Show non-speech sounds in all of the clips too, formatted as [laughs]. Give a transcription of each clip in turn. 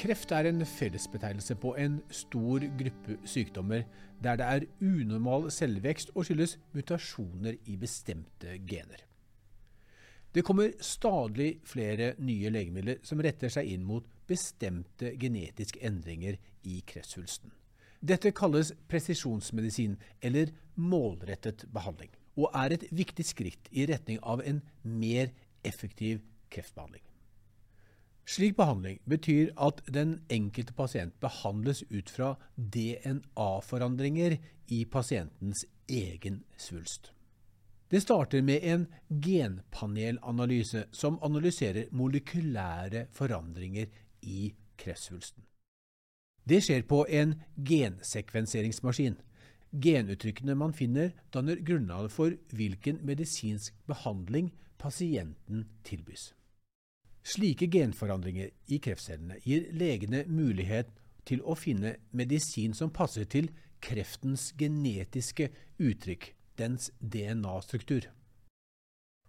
Kreft er en fellesbetegnelse på en stor gruppe sykdommer der det er unormal selvvekst og skyldes mutasjoner i bestemte gener. Det kommer stadig flere nye legemidler som retter seg inn mot bestemte genetiske endringer i kreftsvulsten. Dette kalles presisjonsmedisin, eller målrettet behandling, og er et viktig skritt i retning av en mer effektiv kreftbehandling. Slik behandling betyr at den enkelte pasient behandles ut fra DNA-forandringer i pasientens egen svulst. Det starter med en genpanelanalyse som analyserer molekylære forandringer i kreftsvulsten. Det skjer på en gensekvenseringsmaskin. Genuttrykkene man finner, danner grunnlaget for hvilken medisinsk behandling pasienten tilbys. Slike genforandringer i kreftcellene gir legene mulighet til å finne medisin som passer til kreftens genetiske uttrykk dens DNA-struktur.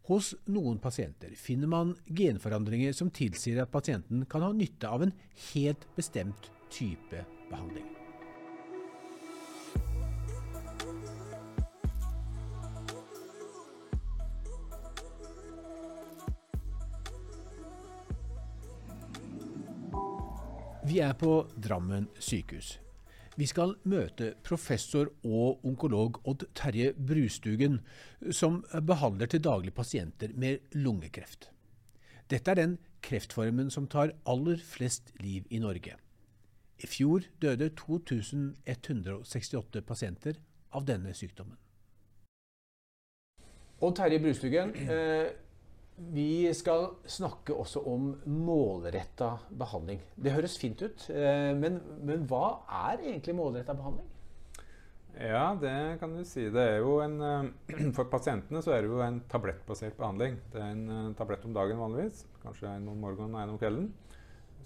Hos noen pasienter finner man genforandringer som tilsier at pasienten kan ha nytte av en helt bestemt type behandling. Vi er på Drammen sykehus. Vi skal møte professor og onkolog Odd Terje Brustugen, som behandler til daglig pasienter med lungekreft. Dette er den kreftformen som tar aller flest liv i Norge. I fjor døde 2168 pasienter av denne sykdommen. Odd Terje Brustugen, eh vi skal snakke også om målretta behandling. Det høres fint ut, eh, men, men hva er egentlig målretta behandling? Ja, det kan du si. Det er jo en, eh, [clears throat] for pasientene så er det jo en tablettbasert behandling. Det er en eh, tablett om dagen vanligvis, kanskje en om morgenen og en om kvelden,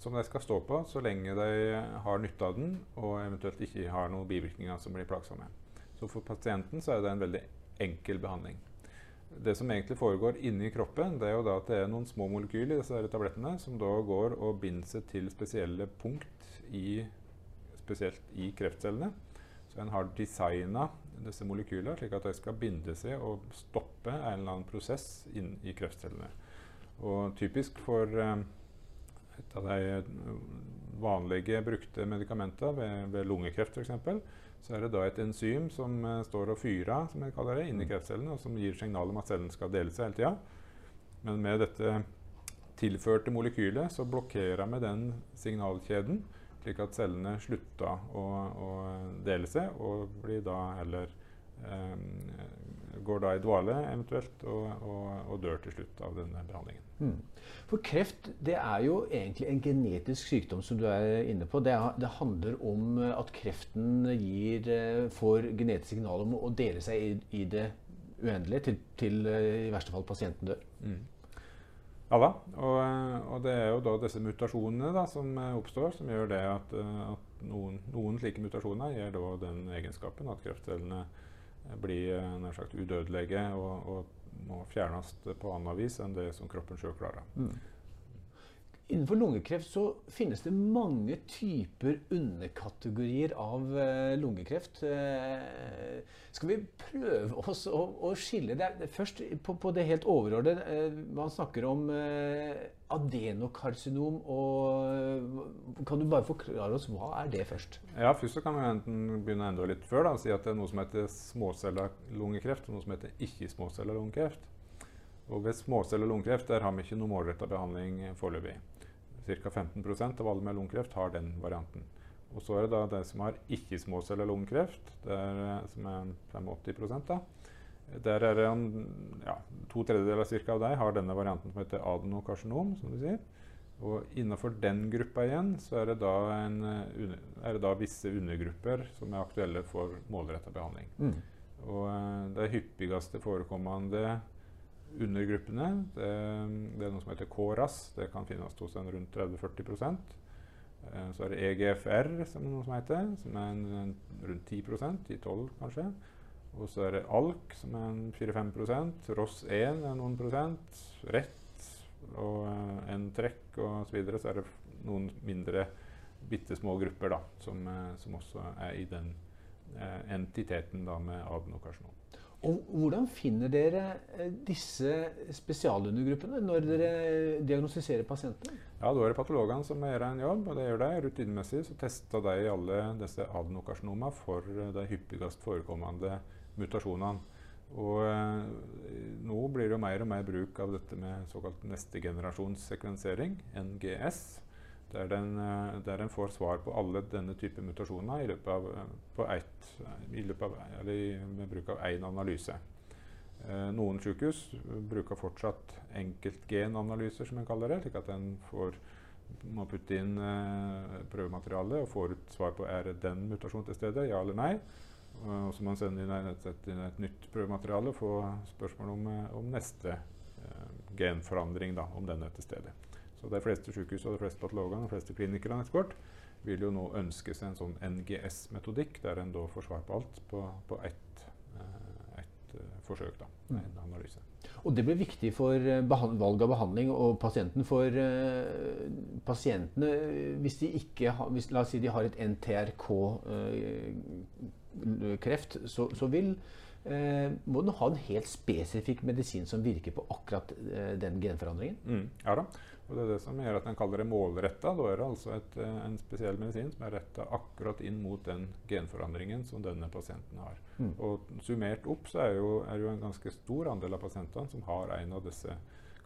som de skal stå på så lenge de har nytte av den og eventuelt ikke har noen bivirkninger som blir plagsomme. Så for pasienten så er det en veldig enkel behandling det som egentlig foregår inni kroppen, det er jo da at det er noen små molekyler i disse tablettene som da går og binder seg til spesielle punkt i, spesielt i kreftcellene. Så en har designa disse molekylene slik at de skal binde seg og stoppe en eller annen prosess inn i kreftcellene. Og typisk for eh, et av de vanlige brukte medikamentene ved, ved lungekreft f.eks så er det da et enzym som uh, står og fyrer som jeg kaller det, inni mm. kreftcellene, og som gir signal om at cellen skal dele seg hele tida. Men med dette tilførte molekylet så blokkerer vi den signalkjeden, slik at cellene slutter å, å dele seg, og blir da heller um, går da i dvale eventuelt, og, og, og, dør til slutt av denne behandlingen. Mm. For kreft det er jo egentlig en genetisk sykdom, som du er inne på. Det, det handler om at kreften gir, eh, får genetisk signal om å dele seg i, i det uendelige, til, til, eh, i verste fall pasienten dør. Mm. Ja da, og, og, det er jo da disse mutasjonene da, som oppstår, som gjør det at, at noen, noen, slike mutasjoner gir da den egenskapen at kreftcellene blir eh, nær sagt udødelige og, og, må fjernes på annet vis enn det som kroppen sjøl klarer. Mm. Innenfor lungekreft så finnes det mange typer underkategorier av uh, lungekreft. Uh, skal vi prøve oss å, skille det? Først på, det helt overordnede. Uh, man snakker om adenokarsinom. Og, kan du bare forklare oss hva er det først? Ja, Først kan vi enten begynne enda litt før. da, og si at det er noe som heter småcella lungekreft og noe som heter ikke-småcella lungekreft. Og ved småcella lungekreft har vi ikke noe målretta behandling foreløpig ca. 15% av alle med lungekreft har den varianten. Og så er det da de som har ikke-småcelle lungekreft, som er 85 da. Der er det ja, To tredjedeler cirka av deg har denne varianten som heter adenokarsinom. som du sier. Og innenfor den gruppa igjen så er det da, en, er det da visse undergrupper som er aktuelle for målretta behandling. Mm. Og uh, Det hyppigste forekommende undergruppene. Det, det, er noe som heter KRAS. Det kan finnes hos en rundt 30-40 eh, Så er det EGFR, som er noe som heter, som er en, en, rundt 10% 10-12 kanskje. Og så er det ALK, som er en 4-5% ROS1 er noen prosent. RETT og uh, en trekk og så videre. Så er det noen mindre bitte små grupper da, som, som, også er i den entiteten da, med adenokarsinom. Og hvordan finner dere eh, disse spesialundergruppene når dere diagnostiserer pasienten? Ja, Da er det patologene som gjør en jobb, og det gjør de rutinemessig. Så tester de alle disse adenokarsinoma for eh, de hyppigst forekommende mutasjonene. Og eh, nå blir det jo mer og mer bruk av dette med såkalt neste generasjons sekvensering, NGS der den, eh, der en får svar på alle denne type mutasjoner i løpet av, eh, ett, i løpet av, med bruk av én analyse. Eh, noen sykehus bruker fortsatt enkeltgenanalyser, som en kaller det, slik at en må putte inn eh, prøvemateriale og får ut svar på er det den mutasjonen til stede, ja eller nei. Og så må man sende inn et, inn et, nytt prøvemateriale og få spørsmål om, eh, om neste eh, genforandring, da, om den er til stede. Så de fleste sykehus og de fleste patologene og de fleste klinikerne etter vil jo nå ønske seg en sånn NGS-metodikk, der en da får svar på alt på, på ett, uh, et, uh, forsøk. da, mm. En analyse. Og Det blir viktig for eh, valg av behandling og pasienten. For uh, pasientene, hvis de ikke har, hvis, La oss si de har et NTRK-kreft, så, så, vil eh, må den ha en helt spesifikk medisin som virker på akkurat eh, den genforandringen? Mm, ja da. Og Det er det som gjør at en kaller det målretta. Da er det altså et, eh, en spesiell medisin som er retta akkurat inn mot den genforandringen som denne pasienten har. Mm. Og Summert opp så er jo, er jo en ganske stor andel av pasientene som har en av disse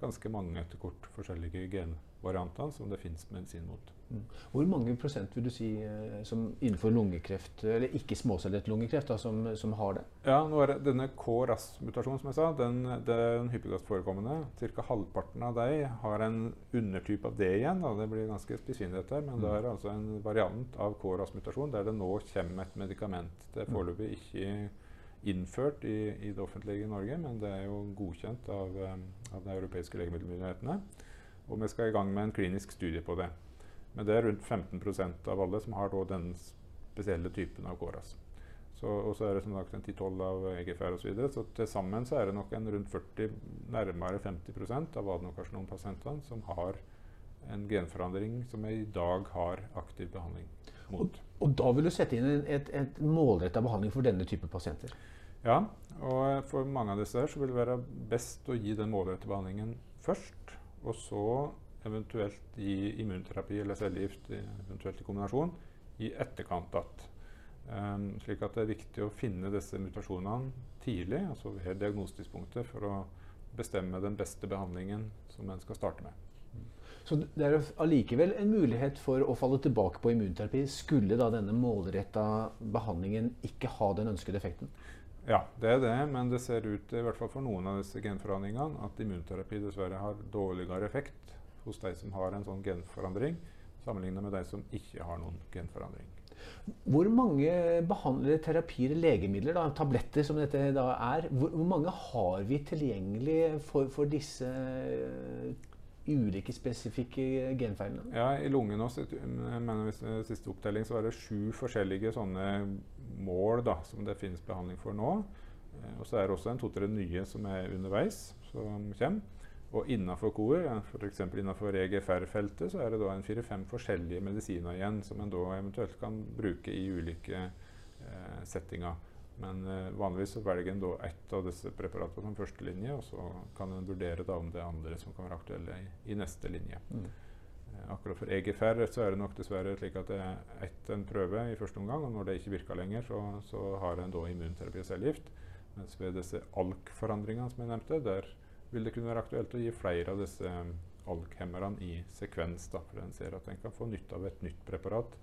ganske mange etter kort forskjellige genvariantene som det fins medisin mot. Mm. Hvor mange prosent vil du si eh, som innenfor lungekreft, eller ikke småcellet lungekreft, da, som, som, har det? Ja, nå er det Denne KRAS-mutasjonen som jeg sa, den, den hyppigst forekommende. Ca. halvparten av dem har en undertype av det igjen. Da. Det blir ganske spissfindighet her, men mm. det er altså en variant av KRAS-mutasjon der det nå kommer et medikament. Det er mm. foreløpig ikke innført i, i, det offentlige i Norge, men det er jo godkjent av, um, av de europeiske legemiddelmyndighetene. Og vi skal i gang med en klinisk studie på det. Men det er rundt 15% av alle som har den spesielle typen av KORAS. Og så er det som sagt en 10-12 av EGFR osv. Så, videre. så til sammen så er det nok en rundt 40, nærmere 50% av adenokarsinompasientene som har en genforandring som jeg i dag har aktiv behandling mot. Og, og da vil du sette inn en, et, et målretta behandling for denne type pasienter? Ja, og for mange av disse her så vil det være best å gi den målrette behandlingen først. Og så eventuelt gi immunterapi eller cellegift, eventuelt i kombinasjon, i etterkant att. Um, slik at det er viktig å finne disse mutasjonene tidlig, altså ved diagnosestidspunktet, for å bestemme den beste behandlingen som en skal starte med. Så det er allikevel en mulighet for å falle tilbake på immunterapi, skulle da denne målretta behandlingen ikke ha den ønskede effekten? Ja, det er det, men det ser ut i hvert fall for noen av disse genforandringene at immunterapi dessverre har dårligere effekt hos de som har en sånn genforandring, sammenlignet med de som ikke har noen genforandring. Hvor mange behandlere, terapier, legemidler, da, tabletter som dette da er, hvor, mange har vi tilgjengelig for, for disse ulike spesifikke genfeilene? Ja, I lungen også, mener hvis det siste opptelling så var det sju forskjellige sånne mål da, som det finnes behandling for nå. Uh, og så er det også en to-tre nye som er underveis, som kommer. Og innenfor KOR, f.eks. innenfor EGFR-feltet, så er det da en fire-fem forskjellige medisiner igjen som en da eventuelt kan bruke i ulike eh, settinger. Men eh, vanligvis så velger en da ett av disse preparatene som første linje, og så kan en vurdere om det er andre som kan være aktuelle i, i neste linje. Mm. Eh, akkurat for EGFR så er det nok dessverre slik at det er ett en prøve i første omgang, og når det ikke virker lenger, så, så har en da immunterapi og cellegift. Mens ved disse ALK-forandringene som jeg nevnte, der vil det kunne være aktuelt å gi flere av disse ALK-hemmerne i sekvens. Da, for en ser at en kan få nytte av et nytt preparat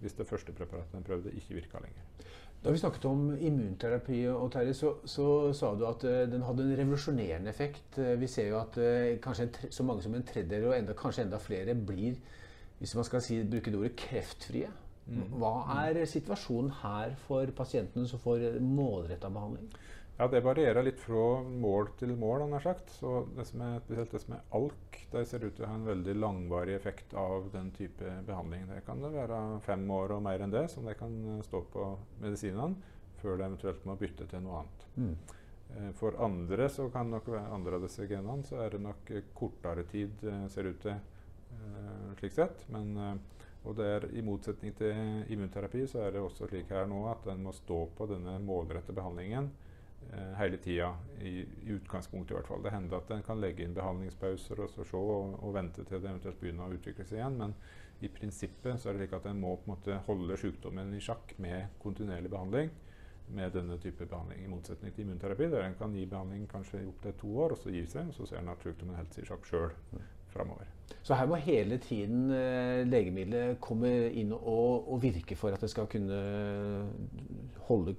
hvis det første preparatet en prøvde, ikke virka lenger. Da vi snakket om immunterapi, og Terje, så, så, sa du at uh, den hadde en revolusjonerende effekt. Uh, vi ser jo at uh, kanskje så mange som en tredjedel, og enda, kanskje enda flere, blir hvis man skal si, bruke det ordet kreftfrie. Mm. Hva er situasjonen her for pasientene som får målretta behandling? Ja, Det varierer litt fra mål til mål. han har sagt. Så det som er, Spesielt det som er ALK, det ser ut til å ha en veldig langvarig effekt av den type behandling. Det kan det være fem år og mer enn det som det kan eh, stå på medisinene før det eventuelt må bytte til noe annet. Mm. Eh, for andre så kan nok andre av disse genene så er det nok kortere tid, eh, ser ut til, slik sett. Men Og det er, I motsetning til immunterapi så er det også slik her nå at en må stå på denne målrette behandlingen eh, hele tida. I, I utgangspunktet i hvert fall. Det hender at en kan legge inn behandlingspauser og så se og, og, vente til det eventuelt begynner å utvikle seg igjen. Men i prinsippet så er det slik at en må på en måte holde sykdommen i sjakk med kontinuerlig behandling med denne type behandling, i motsetning til immunterapi, der en kan gi behandling kanskje opptil to år, og så gir seg, og så ser en at sykdommen holder seg i sjakk sjøl framover. Så her må hele tiden eh, legemiddelet komme inn og, og, virke for at det skal kunne holde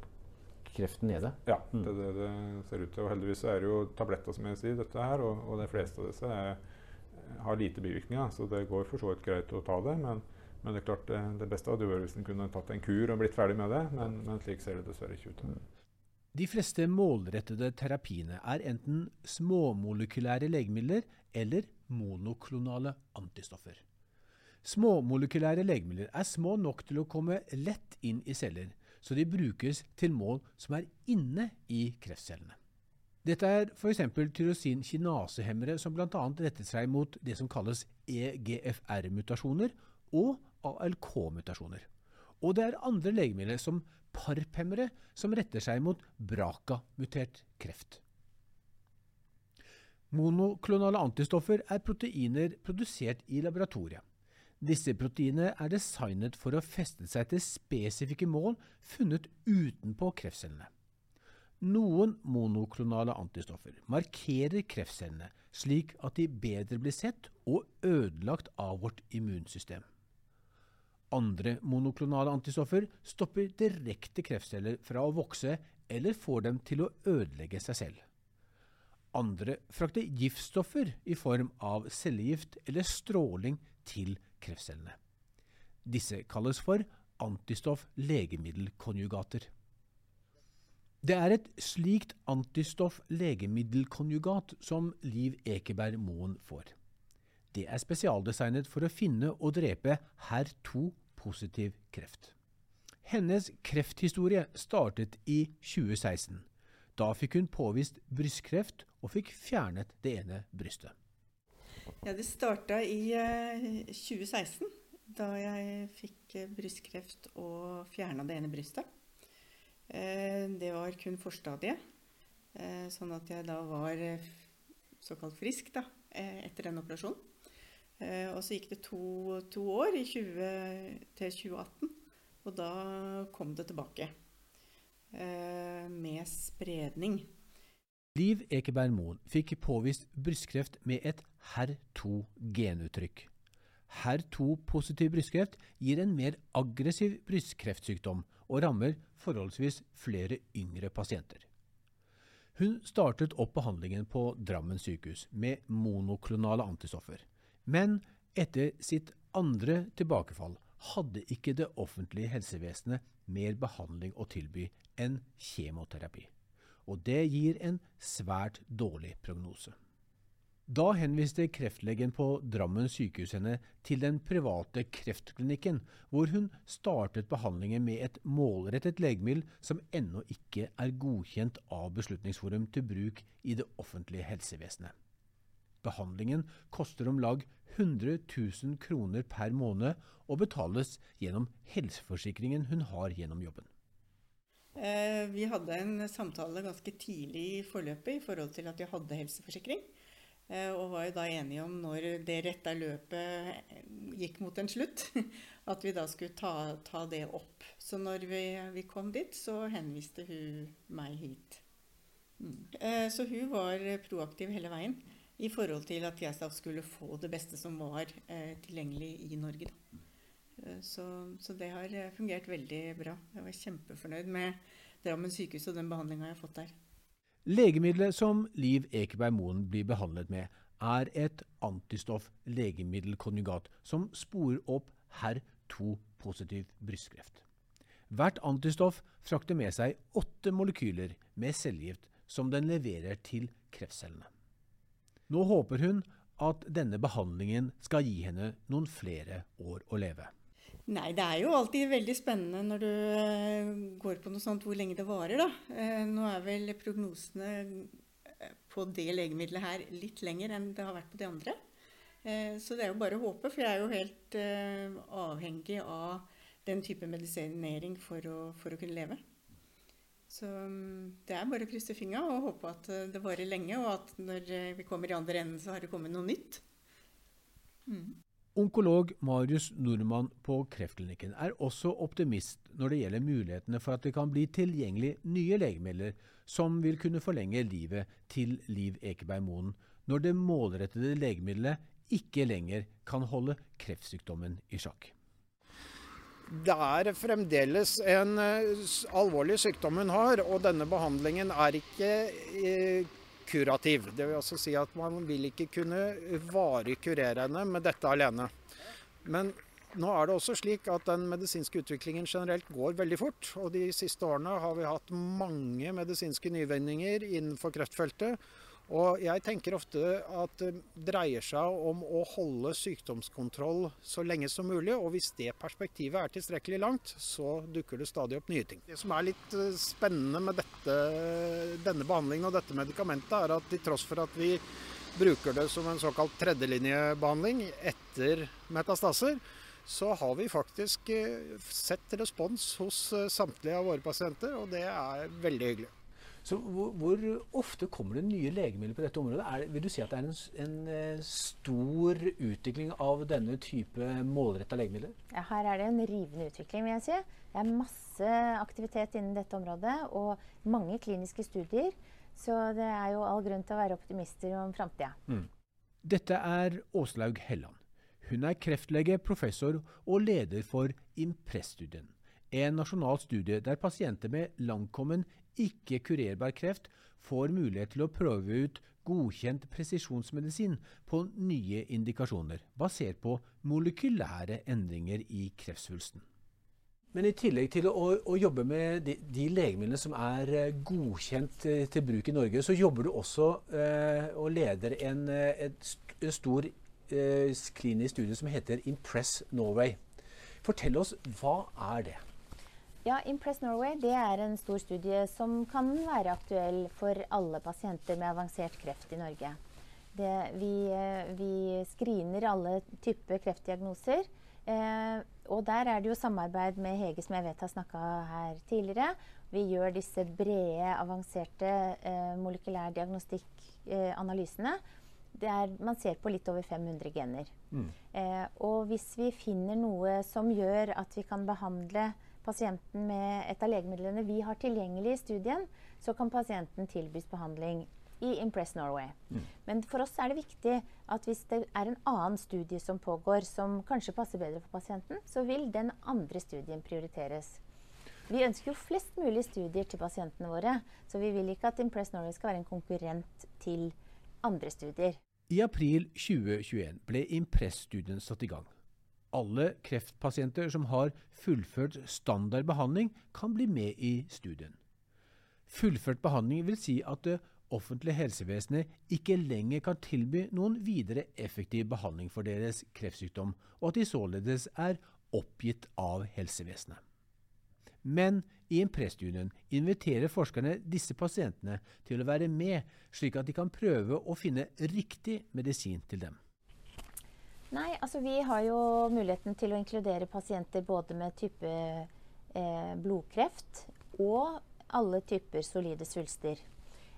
kreften nede? Ja, mm. det er det det ser ut til. Og heldigvis er det jo tabletter, som jeg sier, dette her, og, og de fleste av disse er, har lite bivirkninger, så det går for så vidt greit å ta det. men men det er klart, det, det beste hadde vært hvis en kunne tatt en kur og blitt ferdig med det, men, men slik ser det dessverre ikke ut. Mm. De fleste målrettede terapiene er enten småmolekylære legemidler eller monoklonale antistoffer. Småmolekylære legemidler er små nok til å komme lett inn i celler, så de brukes til mål som er inne i kreftcellene. Dette er f.eks. tyrosin kinasehemmere som bl.a. rettet seg mot det som kalles EGFR-mutasjoner, og ALK-mutasjoner. Og det er andre legemidler, som PARP-hemmere som retter seg mot BRCA-mutert kreft. Monoklonale antistoffer er proteiner produsert i laboratoriet. Disse proteinene er designet for å feste seg til spesifikke mål funnet utenpå kreftcellene. Noen monoklonale antistoffer markerer kreftcellene slik at de bedre blir sett og ødelagt av vårt immunsystem. Andre monoklonale antistoffer stopper direkte kreftceller fra å vokse eller får dem til å ødelegge seg selv. Andre frakter giftstoffer i form av cellegift eller stråling til kreftcellene. Disse kalles for antistoff-legemiddelkonjugater. Det er et slikt antistoff-legemiddelkonjugat som Liv Ekeberg Moen får. Det er spesialdesignet for å finne og drepe HER2-positiv kreft. Hennes krefthistorie startet i 2016. Da fikk hun påvist brystkreft og fikk fjernet det ene brystet. Ja, Det starta i uh, eh, 2016, da jeg fikk uh, brystkreft og fjerna det ene brystet. Uh, det var kun forstadiet, sånn at jeg da var såkalt frisk da, etter den operasjonen. Eh, og så gikk det to, to år, i 20, til 2018, og da kom det tilbake. Eh, med spredning. Liv Ekeberg Moen fikk påvist brystkreft med et HER2-genuttrykk. HER2-positiv brystkreft gir en mer aggressiv brystkreftsykdom og rammer forholdsvis flere yngre pasienter. Hun startet opp behandlingen på Drammen sykehus med monoklonale antistoffer. Men etter sitt andre tilbakefall hadde ikke det offentlige helsevesenet mer behandling å tilby enn kjemoterapi. Og det gir en svært dårlig prognose. Da henviste kreftlegen på Drammen sykehus henne til den private kreftklinikken, hvor hun startet behandlingen med et målrettet legemiddel som ennå ikke er godkjent av Beslutningsforum til bruk i det offentlige helsevesenet. Behandlingen koster om lag 100 000 kroner per måned og betales gjennom helseforsikringen hun har gjennom jobben. Eh, vi hadde en samtale ganske tidlig i forløpet i forhold til at jeg hadde helseforsikring. Eh, og var jo da enige om når det rette løpet gikk mot en slutt, [laughs] at vi da skulle ta, ta det opp. Så når vi, vi, kom dit, så henviste hun meg hit. Mm. Eh, så hun var proaktiv hele veien i forhold til at jeg skulle få det beste som var eh, tilgjengelig i Norge. Så, så, det har fungert veldig bra. Jeg var kjempefornøyd med Drammen sykehus og den behandlinga jeg har fått der. Legemiddelet som Liv Ekeberg Moen blir behandlet med, er et antistoff-legemiddelkonjugat som sporer opp HER2-positiv brystkreft. Hvert antistoff frakter med seg åtte molekyler med cellegift som den leverer til kreftcellene. Nå håper hun at denne behandlingen skal gi henne noen flere år å leve. Nei, det er jo alltid veldig spennende når du eh, går på noe sånt, hvor lenge det varer, da. Eh, nå er vel prognosene eh, på det legemiddelet her litt lenger enn det har vært på de andre. Så det er jo bare å håpe, for jeg er jo helt avhengig av den type medisinering for å, for å kunne leve. Så mm, det er bare å krysse fingra og håpe at det varer lenge, og at når vi kommer i andre enden, så har det kommet noe nytt. Mm. Onkolog Marius Nordmann på Kreftklinikken er også optimist når det gjelder mulighetene for at det kan bli tilgjengelig nye legemidler som vil kunne forlenge livet til Liv Ekeberg Moen, når det målrettede legemiddelet ikke lenger kan holde kreftsykdommen i sjakk. Det er fremdeles en uh, alvorlig sykdom hun har, og denne behandlingen er ikke uh, kurativ. Det vil også si at man vil ikke kunne varig kurere henne med dette alene. Men nå er det også slik at den medisinske utviklingen generelt går veldig fort. Og de siste årene har vi hatt mange medisinske nyvinninger innenfor kreftfeltet. Og jeg tenker ofte at det dreier seg om å holde sykdomskontroll så lenge som mulig. Og hvis det perspektivet er tilstrekkelig langt, så dukker det stadig opp nye ting. Det som er litt eh, spennende med dette, denne behandlingen og dette medikamentet, er at til tross for at vi bruker det som en såkalt tredjelinjebehandling etter metastaser, så har vi faktisk eh, sett respons hos eh, samtlige av våre pasienter, og det er veldig hyggelig. Så hvor, hvor, ofte kommer det nye legemidler på dette området? Er, vil du si at det er en, en, eh, stor utvikling av denne type målretta legemidler? Ja, her er det en rivende utvikling, vil jeg si. Det er masse aktivitet innen dette området og mange kliniske studier. Så det er jo all grunn til å være optimister om framtida. Mm. Dette er Åslaug Helland. Hun er kreftlege, professor og leder for Impress-studien. En nasjonal studie der pasienter med langkommen ikke-kurerbar kreft får mulighet til å prøve ut godkjent presisjonsmedisin på nye indikasjoner, basert på molekylære endringer i kreftsvulsten. Men i tillegg til å, å jobbe med de, de, legemidlene som er eh, godkjent eh, til bruk i Norge, så jobber du også eh, og leder en, eh, stor eh, klinisk studie som heter Impress Norway. Fortell oss, hva er det? Ja, Impress Norway det er en stor studie som kan være aktuell for alle pasienter med avansert kreft i Norge. Det, vi, eh, vi, screener alle typer kreftdiagnoser. Eh, og der er det jo samarbeid med Hege, som jeg vet har snakka her tidligere. Vi gjør disse brede, avanserte eh, molekylærdiagnostikkanalysene. Eh, man ser på litt over 500 gener. Mm. Eh, og hvis vi finner noe som gjør at vi kan behandle pasienten med et av legemidlene vi har tilgjengelig i studien, så kan pasienten tilbys behandling i Impress Norway. Mm. Men for oss er det viktig at hvis det er en annen studie som pågår, som kanskje passer bedre for pasienten, så vil den andre studien prioriteres. Vi ønsker jo flest mulig studier til pasientene våre, så vi vil ikke at Impress Norway skal være en konkurrent til andre studier. I april 2021 ble Impress-studien satt i gang. Alle kreftpasienter som har fullført standard behandling, kan bli med i studien. Fullført behandling vil si at det offentlige helsevesenet ikke lenger kan tilby noen videre effektiv behandling for deres kreftsykdom, og at de således er oppgitt av helsevesenet. Men i Impress-studien inviterer forskerne disse pasientene til å være med, slik at de kan prøve å finne riktig medisin til dem. Nei, altså vi har jo muligheten til å inkludere pasienter både med type eh, blodkreft og alle typer solide svulster.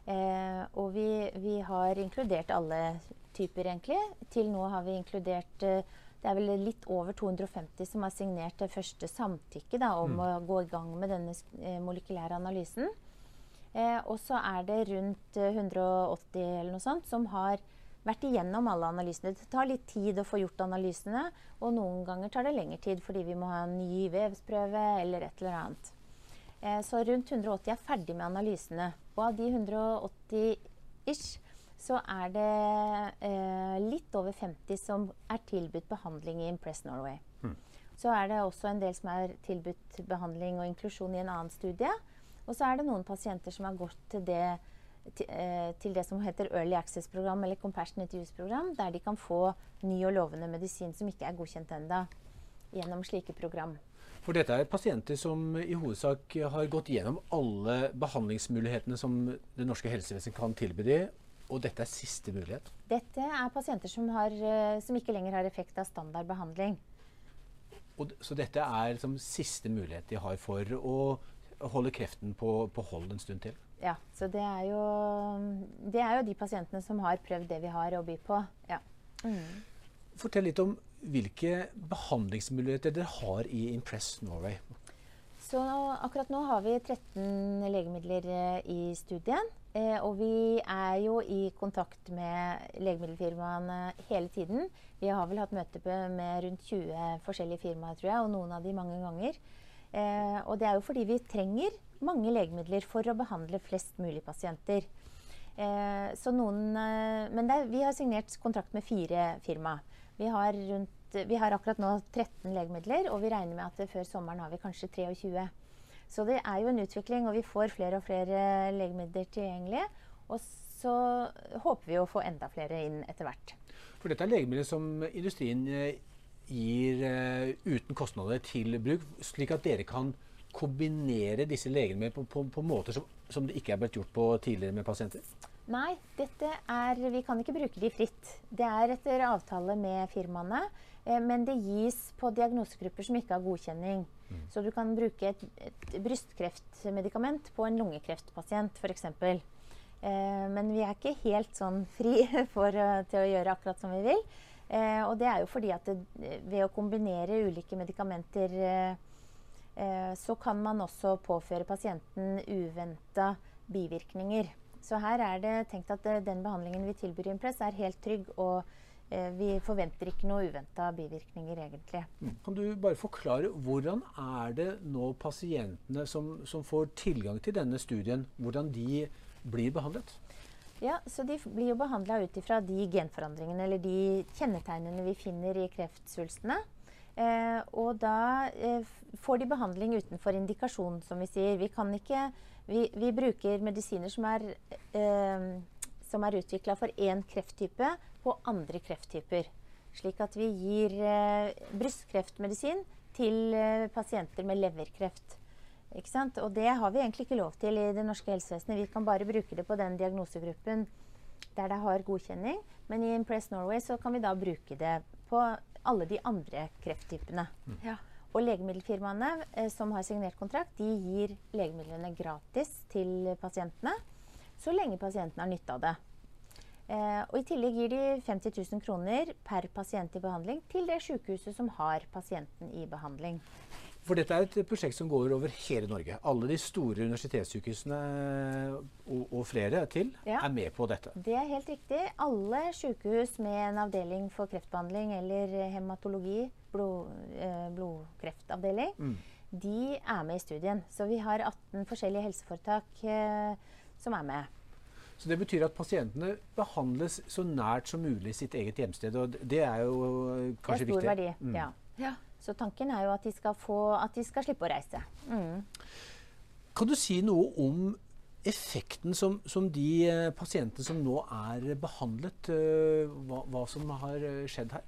Eh, og vi, vi, har inkludert alle typer, egentlig. Til nå har vi inkludert eh, Det er vel litt over 250 som har signert det første samtykket da, om mm. å gå i gang med denne eh, molekylære analysen. Eh, og så er det rundt 180 eh, eller noe sånt som har vært igjennom alle analysene. Det tar litt tid å få gjort analysene, og noen ganger tar det lengre tid fordi vi må ha en ny vevsprøve eller et eller annet. Eh, så rundt 180 er ferdig med analysene. Og av de 180 ish, så er det eh, litt over 50 som er tilbudt behandling i Impress Norway. Mm. Så er det også en del som er tilbudt behandling og inklusjon i en annen studie. Og så er det noen pasienter som har gått til det til det som heter Early Access-program eller Compassionate Use-program, der de kan få ny og lovende medisin som ikke er godkjent enda gjennom slike program. For dette er pasienter som i hovedsak har gått gjennom alle behandlingsmulighetene som det norske helsevesenet kan tilby dem, Og dette er siste mulighet? Dette er pasienter som, har, eh, som ikke lenger har effekt av standard behandling. Og, så dette er liksom siste mulighet de har for å holde kreften på, på hold en stund til? Ja, så det er, jo, det er jo de pasientene som har prøvd det vi har å by på. Ja. Mm. Fortell litt om hvilke behandlingsmuligheter dere har i Impress Norway. Så akkurat nå har vi 13 legemidler eh, i studien. Eh, og vi er jo i kontakt med legemiddelfirmaene hele tiden. Vi har vel hatt møte med rundt 20 forskjellige firmaer, tror jeg, og noen av de mange ganger. Eh, og det er jo fordi vi trenger mange legemidler for å behandle flest mulig pasienter. Noen, men er, vi har signert kontrakt med fire firma. Vi har rundt vi har akkurat nå 13 legemidler, og vi regner med at før sommeren har vi kanskje 23. Så det er jo en utvikling, og vi får flere og flere legemidler tilgjengelig. Og så håper vi å få enda flere inn etter hvert. For dette er legemidler som industrien eh, gir uh, uten kostnader til bruk, slik at dere kan kombinere disse legemidlene på, på, på måter som, som, det ikke er blitt gjort på tidligere med pasienter? Nei, dette er, vi kan ikke bruke de fritt. Det er etter avtale med firmaene. Eh, men det gis på diagnosegrupper som ikke har godkjenning. Mm. Så du kan bruke et, et brystkreftmedikament på en lungekreftpasient f.eks. Eh, men vi er ikke helt sånn fri [laughs] for, uh, til å gjøre akkurat som vi vil. Eh, og det er jo fordi at det, ved å kombinere ulike medikamenter eh, eh, så kan man også påføre pasienten uventa bivirkninger. Så her er det tenkt at den behandlingen vi tilbyr i Impress, er helt trygg og Eh, vi forventer ikke noe uventa bivirkninger, egentlig. Mm. Kan du bare forklare hvordan er det nå pasientene som, som får tilgang til denne studien, hvordan de blir behandlet? Ja, så De blir jo behandla ut ifra de genforandringene eller de kjennetegnene vi finner i kreftsvulstene. Eh, og da eh, får de behandling utenfor indikasjon, som vi sier. Vi, ikke, vi, vi bruker medisiner som er eh, er utvikla for én krefttype på andre krefttyper. Slik at vi gir eh, brystkreftmedisin til eh, pasienter med leverkreft. Og det har vi egentlig ikke lov til i det norske helsevesenet. Vi kan bare bruke det på den diagnosegruppen der det har godkjenning. Men i Impress Norway så kan vi da bruke det på alle de andre krefttypene. Mm. Ja. Og legemiddelfirmaene eh, som har signert kontrakt, de gir legemidlene gratis til pasientene så lenge pasienten har nytte av det. Eh, og I tillegg gir de 50 000 kroner per pasient i behandling til det sykehuset som har pasienten i behandling. For dette er et prosjekt som går over hele Norge. Alle de store universitetssykehusene og, og flere til ja, er med på dette. Det er helt riktig. Alle sykehus med en avdeling for kreftbehandling eller hematologi, blod, eh, blodkreftavdeling, mm. de er med i studien. Så vi har 18 forskjellige helseforetak eh, som er med. Så Det betyr at pasientene behandles så nært som mulig sitt eget hjemsted. og Det er jo kanskje viktig. Det er stor verdi, mm. ja. ja. Så tanken er jo at de skal, få, at de skal slippe å reise. Mm. Kan du si noe om effekten som, som de eh, pasientene som nå er behandlet, uh, hva, hva, som har eh, skjedd her?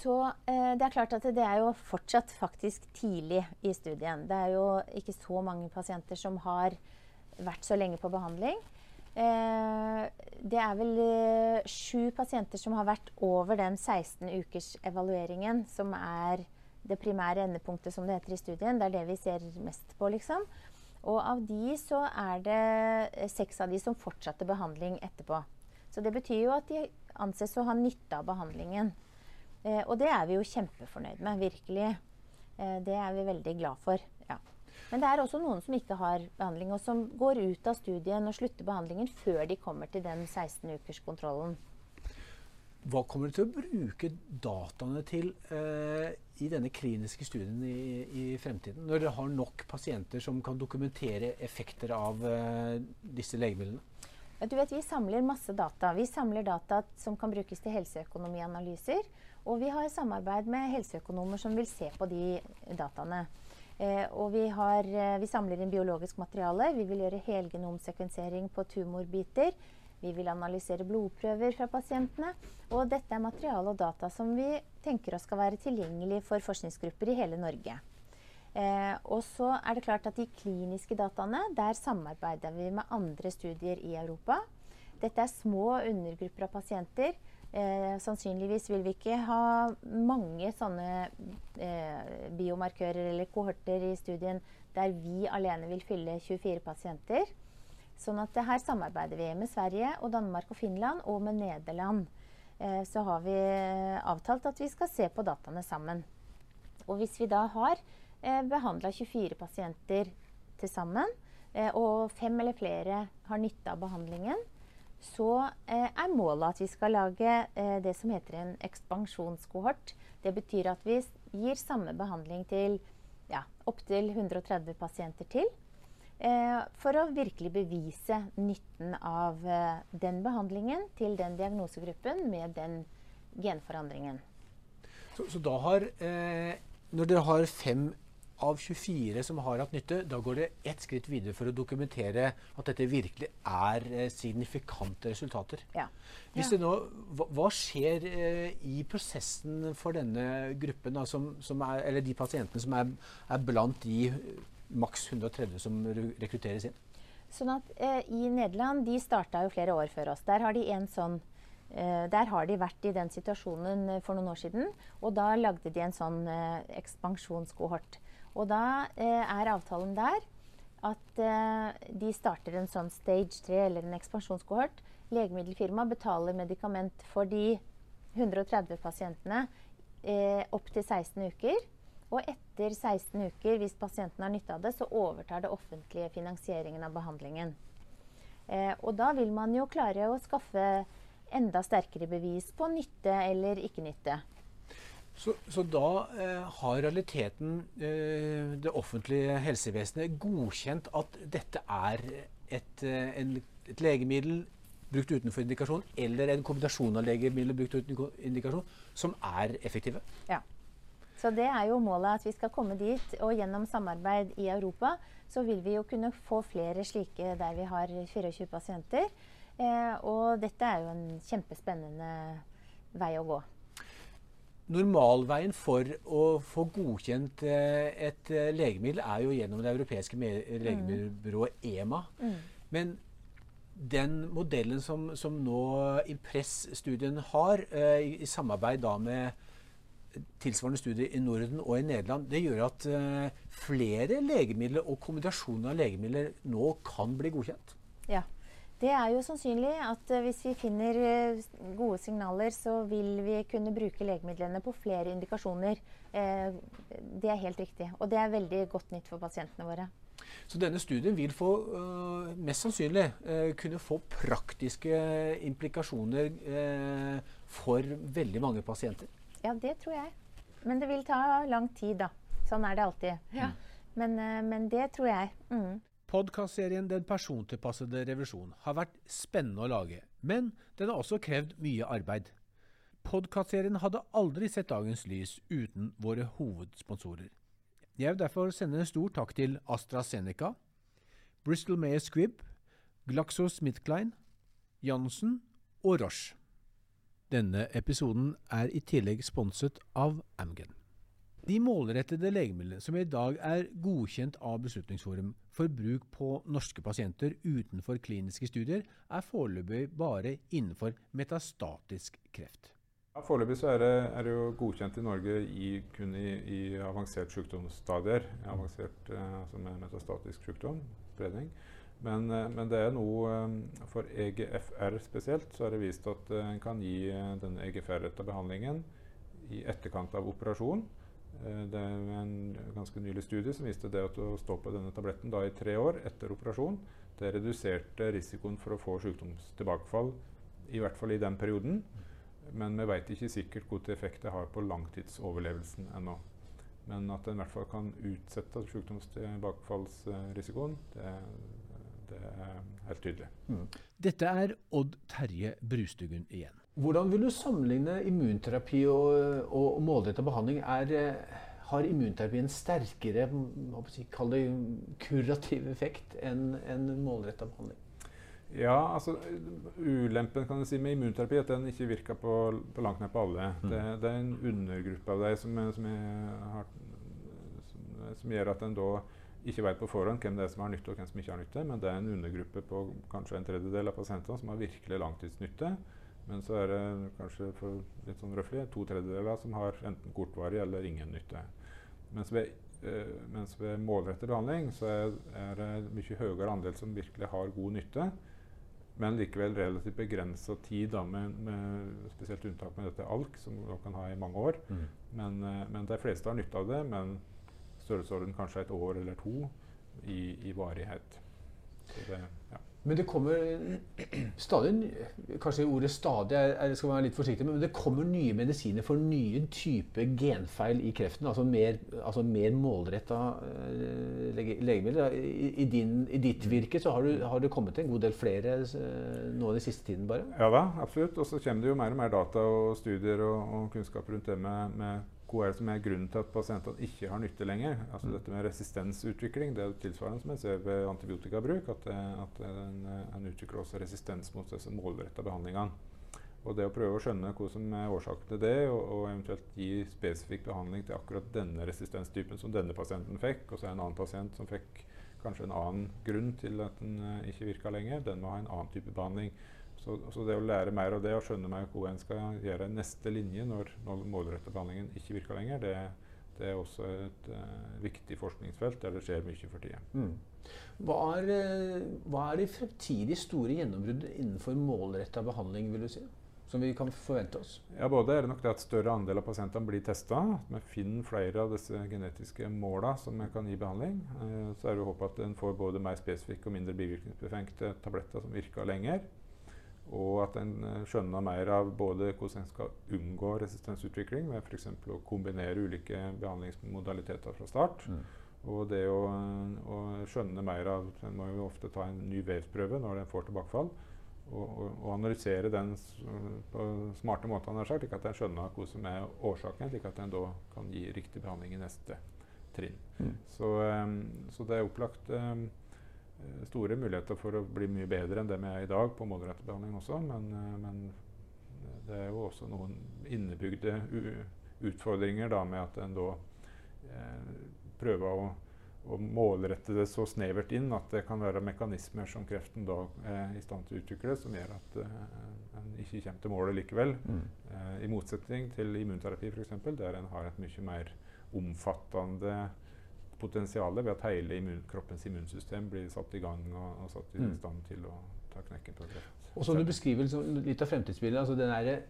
Så eh, Det er klart at det er jo fortsatt faktisk tidlig i studien. Det er jo ikke så mange pasienter som har vært så lenge på behandling. Eh, det er vel eh, sju pasienter som har vært over den 16 ukers evalueringen, som er det primære endepunktet, som det heter i studien. Det er det vi ser mest på, liksom. Og av de så er det eh, seks av de som fortsatte behandling etterpå. Så det betyr jo at de anses å ha nytte av behandlingen. Eh, og det er vi jo kjempefornøyd med, virkelig. Eh, det er vi veldig glad for. Men det er også noen som ikke har behandling, og som går ut av studien og slutter behandlingen før de kommer til den 16-ukerskontrollen. Hva kommer du til å bruke dataene til eh, i denne kliniske studien i, i, fremtiden? Når dere har nok pasienter som kan dokumentere effekter av eh, disse legemidlene? Du vet, Vi samler masse data. Vi samler data som kan brukes til helseøkonomianalyser. Og vi har samarbeid med helseøkonomer som vil se på de dataene. Eh, og vi, har, eh, vi, samler inn biologisk materiale. Vi vil gjøre helgenomsekvensering på tumorbiter. Vi vil analysere blodprøver fra pasientene. Og dette er materiale og data som vi tenker oss skal være tilgjengelig for forskningsgrupper i hele Norge. Eh, og så er det klart at De kliniske dataene der samarbeider vi med andre studier i Europa. Dette er små undergrupper av pasienter. Eh, sannsynligvis vil vi ikke ha mange sånne eh, biomarkører eller kohorter i studien der vi alene vil fylle 24 pasienter. Sånn at her samarbeider vi med Sverige og Danmark og Finland og med Nederland. Eh, så har vi avtalt at vi skal se på dataene sammen. Og hvis vi da har eh, behandla 24 pasienter til sammen, eh, og fem eller flere har nytte av behandlingen, så eh, er målet at vi skal lage eh, det som heter en ekspansjonskohort. Det betyr at vi gir samme behandling til ja, opptil 130 pasienter til. Eh, for å virkelig bevise nytten av den behandlingen til den diagnosegruppen med den genforandringen. Så, så da har, eh, når dere har fem av 24 som har hatt nytte, da går det ett skritt videre for å dokumentere at dette virkelig er eh, signifikante resultater. Ja. Hvis det nå, hva, hva skjer eh, i prosessen for denne gruppen, da, som, som er, eller de pasientene som er, er blant de eh, maks 130 som rekrutteres inn? Sånn at eh, I Nederland de starta jo flere år før oss. Der har de en sånn eh, der har de vært i den situasjonen for noen år siden. Og da lagde de en sånn ekspansjonskohort. Og da eh, er avtalen der at eh, de starter en sånn stage 3 eller en ekspansjonskohort. Legemiddelfirmaet betaler medikament for de 130 pasientene eh, opp til 16 uker. Og etter 16 uker, hvis pasienten har nytte av det, så overtar det offentlige finansieringen av behandlingen. Eh, og da vil man jo klare å skaffe enda sterkere bevis på nytte eller ikke nytte. Så, så da eh, har realiteten eh, det offentlige helsevesenet godkjent at dette er et, eh, en, et legemiddel brukt utenfor indikasjon, eller en kombinasjon av legemidler brukt uten indikasjon, som er effektive? Ja. Så det er jo målet at vi skal komme dit. Og gjennom samarbeid i Europa så vil vi jo kunne få flere slike der vi har 24 pasienter. Eh, og dette er jo en kjempespennende vei å gå. Normalveien for å få godkjent eh, et eh, legemiddel er jo gjennom det europeiske legemiddelbyrået EMA. Men den modellen som, som nå Impress-studien har, eh, i, i samarbeid da med tilsvarende studier i Norden og i Nederland, det gjør at flere legemidler og kombinasjoner av legemidler nå kan bli godkjent. Ja. Det er jo sannsynlig at eh, hvis vi finner eh, gode signaler, så vil vi kunne bruke legemidlene på flere indikasjoner. Eh, det er helt riktig. Og det er veldig godt nytt for pasientene våre. Så denne studien vil få, mest sannsynlig kunne få praktiske implikasjoner for veldig mange pasienter. Ja, det tror jeg. Men det vil ta lang tid, da. Sånn er det alltid. Men, eh, men det tror jeg. Mm. Podkastserien Den persontilpassede revisjon har vært spennende å lage, men den har også krevd mye arbeid. Podkastserien hadde aldri sett dagens lys uten våre hovedsponsorer. Jeg vil derfor sende en stor takk til AstraZeneca, Bristol Mayer Squibb, GlaxoSmithKline, Janssen og Roche. Denne episoden er i tillegg sponset av Amgen. De målrettede legemidlene som i dag er godkjent av Beslutningsforum for bruk på norske pasienter utenfor kliniske studier, er foreløpig bare innenfor metastatisk kreft. Ja, Foreløpig er er det jo godkjent i Norge i, kun i, i avansert sykdomsstadier. Avansert eh, altså med metastatisk sykdom, spredning. Men, eh, men det er noe eh, for EGFR spesielt, så er det vist at en kan gi den EGFR-retta behandlingen i etterkant av operasjon. Eh, Det er en ganske nylig studie som viste det at å stå på denne tabletten i tre år etter operasjon, det reduserte risikoen for å få sykdomstilbakefall, i hvert fall i den perioden. Men vi vet ikke sikkert hvilken effekt det har på langtidsoverlevelsen ennå. Men at den i hvert fall kan utsette sykdomstilbakefallsrisikoen, det, det er helt tydelig. Dette er Odd Terje Brustuggen igjen. Hvordan vil du sammenligne immunterapi og, og målrettet behandling? Er, eh, har immunterapi en sterkere si, det kurativ effekt enn en målrettet behandling? Ja, altså Ulempen kan jeg si med immunterapi er at den ikke virker på, på langt nær på alle. Det, det er en undergruppe av deg som, er- som, har, som, som gjør at en da ikke vet på forhånd hvem det er som har nytte og hvem som ikke har nytte, men det er en undergruppe på kanskje en tredjedel av pasientene som har virkelig langtidsnytte. Men så er det kanskje for litt sånn røffelig, to tredjedeler som har enten kortvarig eller ingen nytte. Mens ved, øh, mens ved målrettet behandling så er, er det mye høyere andel som virkelig har god nytte. Men likevel relativt begrensa tid, da, med, med, spesielt unntak med dette ALK, som man kan ha i mange år. Mm. Men, øh, men de fleste har nytte av det. men størrelsesorden kanskje et år eller to i, i varighet. Det, ja. Men det kommer stadig Kanskje ordet 'stadig' er, skal være litt forsiktig, men det kommer nye medisiner for nye typer genfeil i kreften. Altså mer, altså mer målretta uh, legemidler. I, i, din, I, ditt virke så har, du, har, det kommet en god del flere uh, nå den siste tiden, bare? Ja da, absolutt. Og så kommer det jo mer og mer data og studier og, og kunnskap rundt det med, med hva er det som er grunnen til at pasientene ikke har nytte lenger? Altså mm. Dette med resistensutvikling det er tilsvarende som jeg ser ved antibiotikabruk. At, at en, en, utvikler også resistens mot disse målretta behandlingene. Og det å prøve å skjønne hva som er årsaken til det, og, og, eventuelt gi spesifikk behandling til akkurat denne resistenstypen som denne pasienten fikk, og så er det en annen pasient som fikk kanskje en annen grunn til at den uh, ikke virka lenger, den må ha en annen type behandling. Så, så, det å lære mer av det og skjønne meg hva en skal gjøre neste linje når, når målrettet behandlingen ikke virker lenger, det, det er også et uh, viktig forskningsfelt der det skjer mye for tida. Mm. Hva, er, hva er de fremtidige store gjennombrudd innenfor målretta behandling, vil du si? Som vi kan forvente oss? Ja, Både er det nok det at større andel av pasientene blir testa. At vi finner flere av disse genetiske måla som vi kan gi behandling. Eh, så er det håp at en får både mer spesifikke og mindre bivirkningsbefengte tabletter som virker lenger. Og at en eh, skjønner mer av både hvordan en skal unngå resistensutvikling ved f.eks. å kombinere ulike behandlingsmodaliteter fra start. Mm. Og det å, å, skjønne mer av En må jo ofte ta en ny vevsprøve når en får tilbakefall. Og, og, og analysere den på smarte måter, slik at en skjønner hva som er årsaken, slik at en da kan gi riktig behandling i neste trinn. Mm. Så, um, så, det er opplagt um, store muligheter for å bli mye bedre enn det vi er i dag på målrettet behandling også. Men, eh, men, det er jo også noen innebygde utfordringer da, med at en da eh, prøver å, å, målrette det så snevert inn at det kan være mekanismer som kreften da er i stand til å utvikle, som gjør at eh, en ikke kommer til målet likevel. Mm. Eh, I motsetning til immunterapi f.eks., der en har et mye mer omfattende potensialet ved at hele immun, kroppens immunsystem blir satt i gang og, og satt i mm. stand til å ta knekken på kreft. Og som du beskriver liksom, litt av fremtidsbildet, altså den der,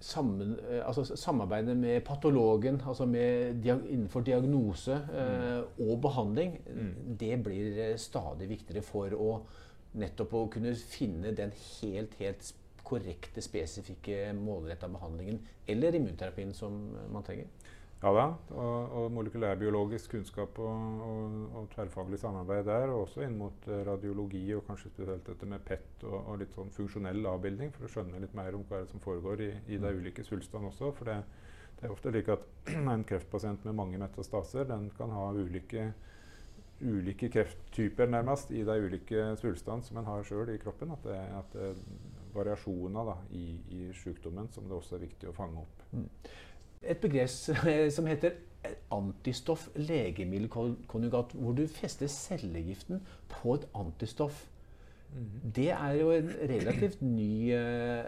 sammen, eh, altså samarbeidet med patologen altså med diag innenfor diagnose eh, og behandling, mm. det blir eh, stadig viktigere for å nettopp å kunne finne den helt, helt korrekte, spesifikke, målretta behandlingen eller immunterapien som man trenger. Ja da, og, og molekylærbiologisk kunnskap og, og, og, tverrfaglig samarbeid der. Og også inn mot uh, radiologi og kanskje spesielt dette med PET og, litt sånn funksjonell avbildning, for å skjønne litt mer om hva som foregår i, i de mm. ulike svulstene også. For det, det, er ofte slik at [clears throat] en kreftpasient med mange metastaser den kan ha ulike, ulike krefttyper nærmest i de ulike svulstene som en har sjøl i kroppen. At det, at det er variasjoner da, i, i sykdommen som det også er viktig å fange opp. Mm et begrep [laughs] som heter antistoff legemiddelkonjugat, hvor du fester cellegiften på et antistoff. Mm. Det er jo en relativt ny uh,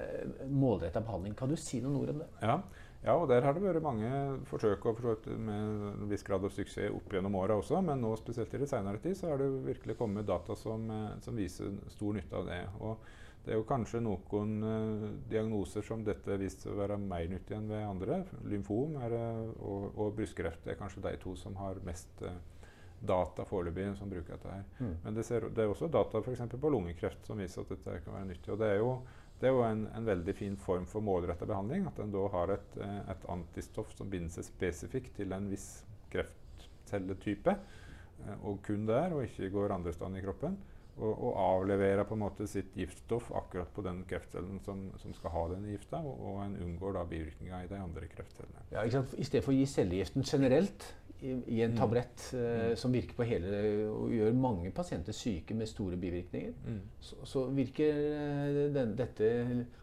målretta behandling. Kan du si noen ord om det? Ja. ja, og der har det vært mange forsøk og med en viss grad av suksess opp gjennom åra også. Men nå spesielt i det senere tid så har det virkelig kommet data som, eh, som viser stor nytte av det. Og det er jo kanskje noen uh, diagnoser som dette viste seg å være mer nyttig enn ved andre. Lymfom er, og, og, brystkreft er kanskje de to som har mest uh, data foreløpig som bruker dette her. Mm. Men det, ser, det, er også data for på lungekreft som viser at dette kan være nyttig. Og det er jo, det er jo en, en, veldig fin form for målretta behandling. At en da har et, eh, et, antistoff som binder seg spesifikt til en viss kreftcelletype. Og kun der, og ikke går andre steder i kroppen og, og avleverer på en måte sitt giftstoff akkurat på den kreftcellen som, som skal ha den gifta, og, og en unngår da bivirkninger i de andre kreftcellene. Ja, ikke sant? I stedet for å gi cellegiften generelt i, i en mm. tablett mm. uh, som virker på hele og gjør mange pasienter syke med store bivirkninger, mm. så, så, virker uh, den, dette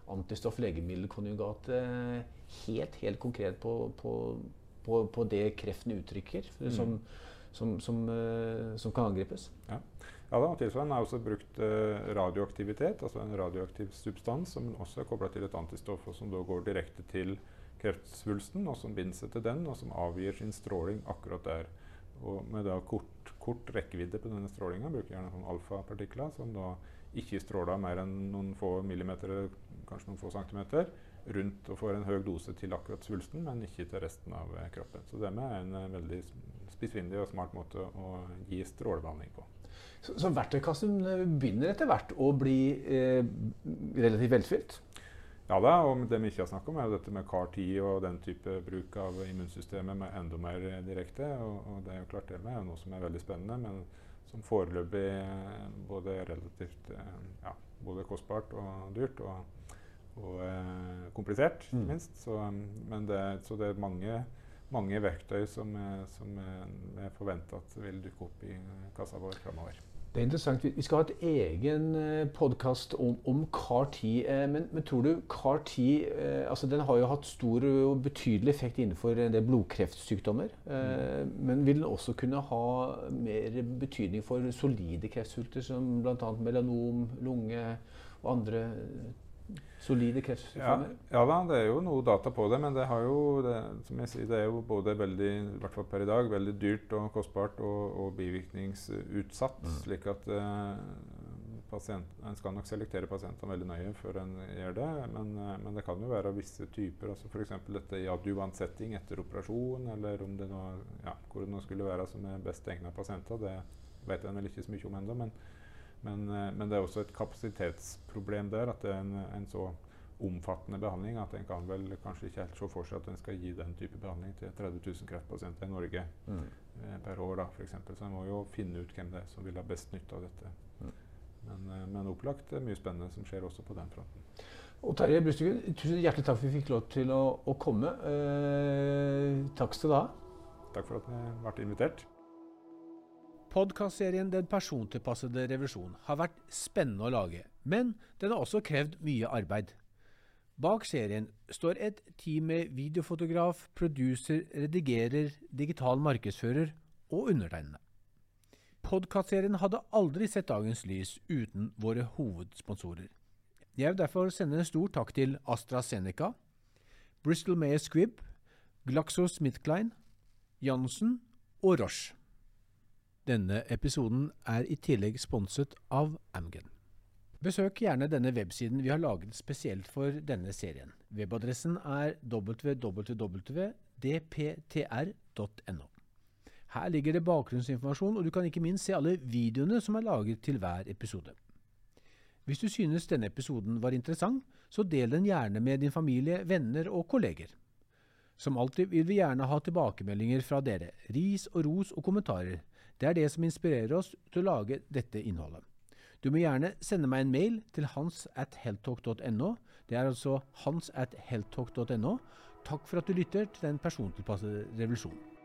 antistoff-legemiddelkonjugatet uh, helt, helt konkret på, på, på, på, det kreften uttrykker. Mm. Som, som, som, eh, som kan angripes. Ja. Ja, da, tilsvarende er også brukt eh, radioaktivitet, altså en radioaktiv substans som også er kobla til et antistoff, og som da går direkte til kreftsvulsten, og som binder seg til den, og som avgir sin stråling akkurat der. Og med da kort, kort rekkevidde på denne strålinga bruker gjerne sånn alfapartikler som da ikke stråler mer enn noen få millimeter, kanskje noen få centimeter, rundt og får en høy dose til akkurat svulsten, men ikke til resten av eh, kroppen. Så det er en uh, veldig spissfindig og smart måte å gi strålebehandling på. Så, så verktøykassen eh, begynner etter hvert å bli eh, relativt velfylt? Ja da, og det vi ikke har snakket om, er jo dette med CAR-10 og den type bruk av immunsystemet med enda mer direkte. Og, og det er jo klart det med er noe som er veldig spennende, men som foreløpig eh, både relativt eh, ja, både kostbart og dyrt. og og eh, komplisert, ikke mm. minst. Så, men det, så det er mange mange verktøy som, som vi forventer at vil dukke opp i kassa vår framover. Det er interessant. Vi skal ha et egen eh, podkast om, om CAR-10. Eh, men, men, tror du CAR-10 eh, altså Den har jo hatt stor og betydelig effekt innenfor en del blodkreftsykdommer. Mm. Men vil den også kunne ha mer betydning for solide kreftsulter som bl.a. melanom, lunge og andre solide kreftformer? Ja, ja, da, det er jo noe data på det, men det, har jo, det, som jeg sier, det er jo både veldig i hvert fall per i dag, veldig dyrt og kostbart og, og bivirkningsutsatt. Mm. slik at eh, pasient, En skal nok selektere pasientene veldig nøye før en gjør det. Men, eh, men, det kan jo være visse typer, altså f.eks. dette i adjuvant setting etter operasjon, eller om det nå, ja, hvor det nå skulle være som er best egna pasienter. Det vet en vel ikke så mye om ennå. Men, eh, men, det er også et kapasitetsproblem der. At det er en, en, så omfattende behandling at en kan vel kanskje ikke helt se for seg at en skal gi den type behandling til 30 000 kreftpasienter i Norge mm. eh, per år. da, eksempel. Så en må jo finne ut hvem det er som vil ha best nytte av dette. Mm. Men, eh, men, opplagt det mye spennende som skjer også på den fronten. Og Terje Brustuen, tusen hjertelig takk for at vi fikk lov til å, å komme. Eh, takk skal du ha. Takk for at jeg ble invitert. Podkastserien Den persontilpassede revisjon har vært spennende å lage, men den har også krevd mye arbeid. Bak serien står et team med videofotograf, producer, redigerer, digital markedsfører og undertegnende. Podkastserien hadde aldri sett dagens lys uten våre hovedsponsorer. Jeg vil derfor sende en stor takk til AstraZeneca, Bristol Mayer Squibb, GlaxoSmithKline, Jansen og Roche. Denne episoden er i tillegg sponset av Amgen. Besøk gjerne denne websiden vi har laget spesielt for denne serien. Webadressen er www.dptr.no. Her ligger det bakgrunnsinformasjon, og du kan ikke minst se alle videoene som er laget til hver episode. Hvis du synes denne episoden var interessant, så del den gjerne med din familie, venner og kolleger. Som alltid vil vi gjerne ha tilbakemeldinger fra dere, ris og ros og kommentarer. Det er det som inspirerer oss til å lage dette innholdet. Du må gjerne sende meg en mail til hans at heltalk.no. Det er altså hans at heltalk.no. Takk for at du lytter til den persontilpassede revolusjonen.